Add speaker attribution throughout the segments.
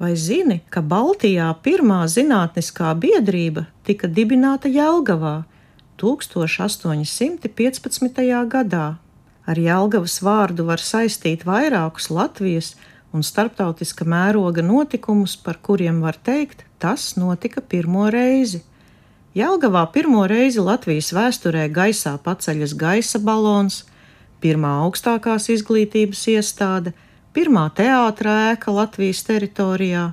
Speaker 1: Vai zini, ka Baltijā pirmā zinātniskā biedrība tika dibināta Jelgavā 1815. gadā? Ar Jelgavas vārdu var saistīt vairākus Latvijas un starptautiska mēroga notikumus, par kuriem var teikt, tas notika pirmo reizi. Jelgavā pirmo reizi Latvijas vēsturē gaisā paceļas gaisa balons, pirmā augstākās izglītības iestāde, pirmā teātrā ēka Latvijas teritorijā,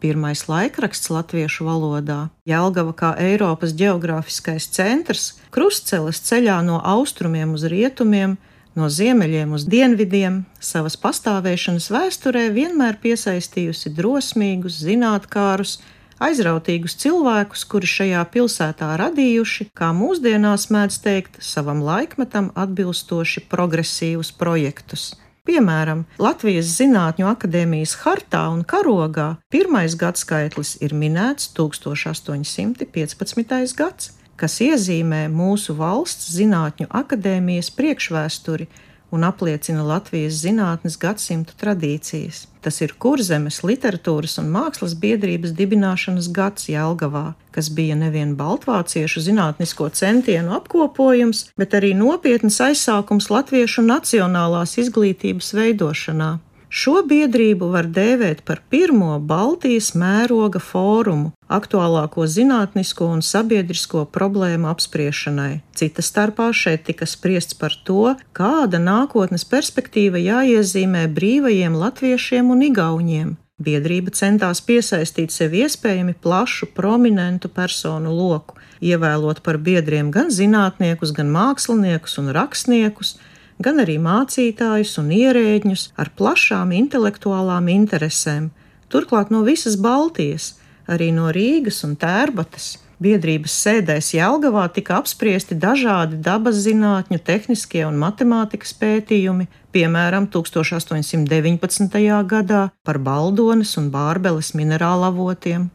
Speaker 1: pirmais laikraksts latviešu valodā, Jelgava kā Eiropas geogrāfiskais centrs, krustceles ceļā no austrumiem uz rietumiem, no ziemeļiem uz dienvidiem, savas pastāvēšanas vēsturē vienmēr piesaistījusi drosmīgus, zinātkārus, aizrautīgus cilvēkus, kuri šajā pilsētā radījuši, kā mūsdienās mēdz teikt, savam laikmetam atbilstoši progresīvus projektus. Piemēram, Latvijas Zinātņu akadēmijas hartā un karogā pirmais gadskaitlis ir minēts 1815. gads, kas iezīmē mūsu valsts Zinātņu akadēmijas priekšvēsturi un apliecina Latvijas zinātnes gadsimtu tradīcijas. Tas ir Kurzemes literatūras un mākslas biedrības dibināšanas gads Jelgavā, kas bija nevien baltvāciešu zinātnisko centienu apkopojums, bet arī nopietns aizsākums latviešu nacionālās izglītības veidošanā. Šo biedrību var dēvēt par pirmo Baltijas mēroga fórumu aktuālāko zinātnisko un sabiedrisko problēmu apspriešanai. Cita starpā šeit tika spriests par to, kāda nākotnes perspektīva jāiezīmē brīvajiem latviešiem un igauņiem. Biedrība centās piesaistīt sev iespējami plašu, prominentu personu loku, ievēlot par biedriem gan zinātniekus, gan māksliniekus un rakstniekus, gan arī mācītājus un ierēģņus ar plašām intelektuālām interesēm, turklāt no visas Baltijas, arī no Rīgas un Tērbatas. Biedrības sēdēs Jelgavā tika apspriesti dažādi dabas zinātņu, tehniskie un matemātikas pētījumi, piemēram, 1819. gadā par Baldonas un Bārbeles minerālavotiem,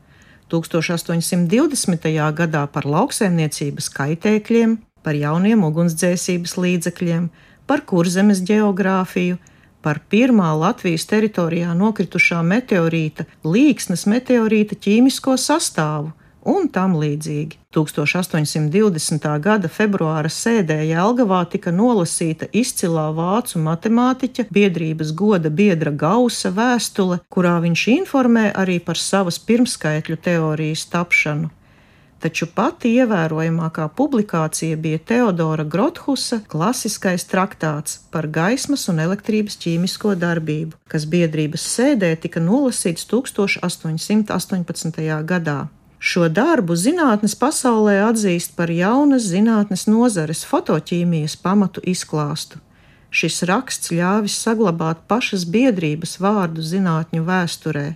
Speaker 1: 1820. gadā par lauksaimniecības kaitēkļiem, par jauniem ugunsdzēsības līdzekļiem, par kurzemes geogrāfiju, par pirmā Latvijas teritorijā nokritušā meteorīta, līksnes meteorīta ķīmisko sastāvu un tam līdzīgi. 1820. gada februāra sēdē Jelgavā tika nolasīta izcilā vācu matemātiķa biedrības goda biedra Gausa vēstule, kurā viņš informē arī par savas pirmskaitļu teorijas tapšanu taču pati ievērojamākā publikācija bija Teodora Grothusa klasiskais traktāts par gaismas un elektrības ķīmisko darbību, kas biedrības sēdē tika nolasīts 1818. gadā. Šo darbu zinātnes pasaulē atzīst par jaunas zinātnes nozares fotoķīmijas pamatu izklāstu. Šis raksts ļāvis saglabāt pašas biedrības vārdu zinātņu vēsturē,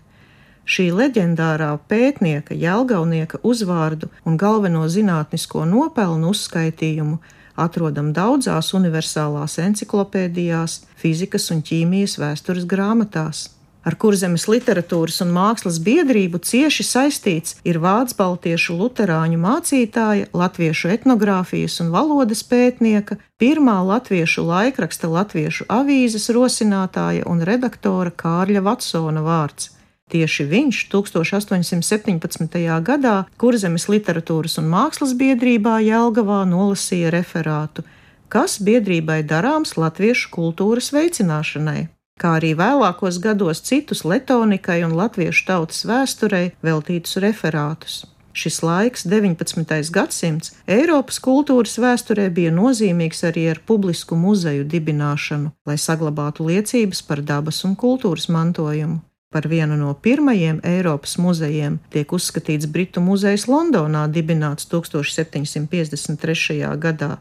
Speaker 1: šī leģendārā pētnieka, jēlgaunieka uzvārdu un galveno zinātnisko nopelnu uzskaitījumu atrodam daudzās universālās enciklopēdijās, fizikas un ķīmijas vēstures grāmatās. Ar kurzemes literatūras un mākslas biedrību cieši saistīts ir vācu baltiešu luterāņu mācītāja, latviešu etnogrāfijas un valodas pētnieka, pirmā latviešu laikraksta latviešu avīzes rosinātāja un redaktora Kārļa Vatsona vārds. Tieši viņš 1817. gadā Kurzemes literatūras un mākslas biedrībā Jelgavā nolasīja referātu, kas biedrībai darāms latviešu kultūras veicināšanai, kā arī vēlākos gados citus letonikai un latviešu tautas vēsturei veltītus referātus. Šis laiks, 19. gadsimts, Eiropas kultūras vēsturē bija nozīmīgs arī ar publisku muzeju dibināšanu, lai saglabātu liecības par dabas un kultūras mantojumu. Par vienu no pirmajiem Eiropas muzejiem tiek uzskatīts Britu muzejs Londonā, dibināts 1753. gadā.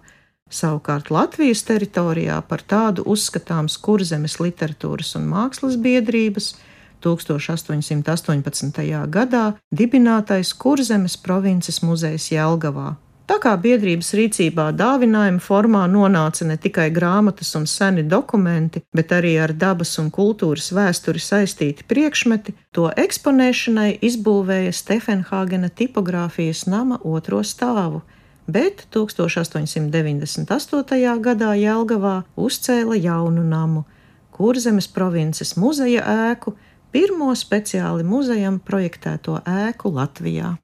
Speaker 1: Savukārt Latvijas teritorijā par tādu uzskatāms Kurzemes literatūras un mākslas biedrības 1818. gadā dibinātais Kurzemes provinces muzejs Jelgavā. Tā kā biedrības rīcībā dāvinājuma formā nonāca ne tikai grāmatas un seni dokumenti, bet arī ar dabas un kultūras vēsturi saistīti priekšmeti, to eksponēšanai izbūvēja Stefenhāgena tipogrāfijas nama otro stāvu, bet 1898. gadā Jelgavā uzcēla jaunu namu, Kurzemes provinces muzeja ēku, pirmo speciāli muzejam projektēto ēku Latvijā.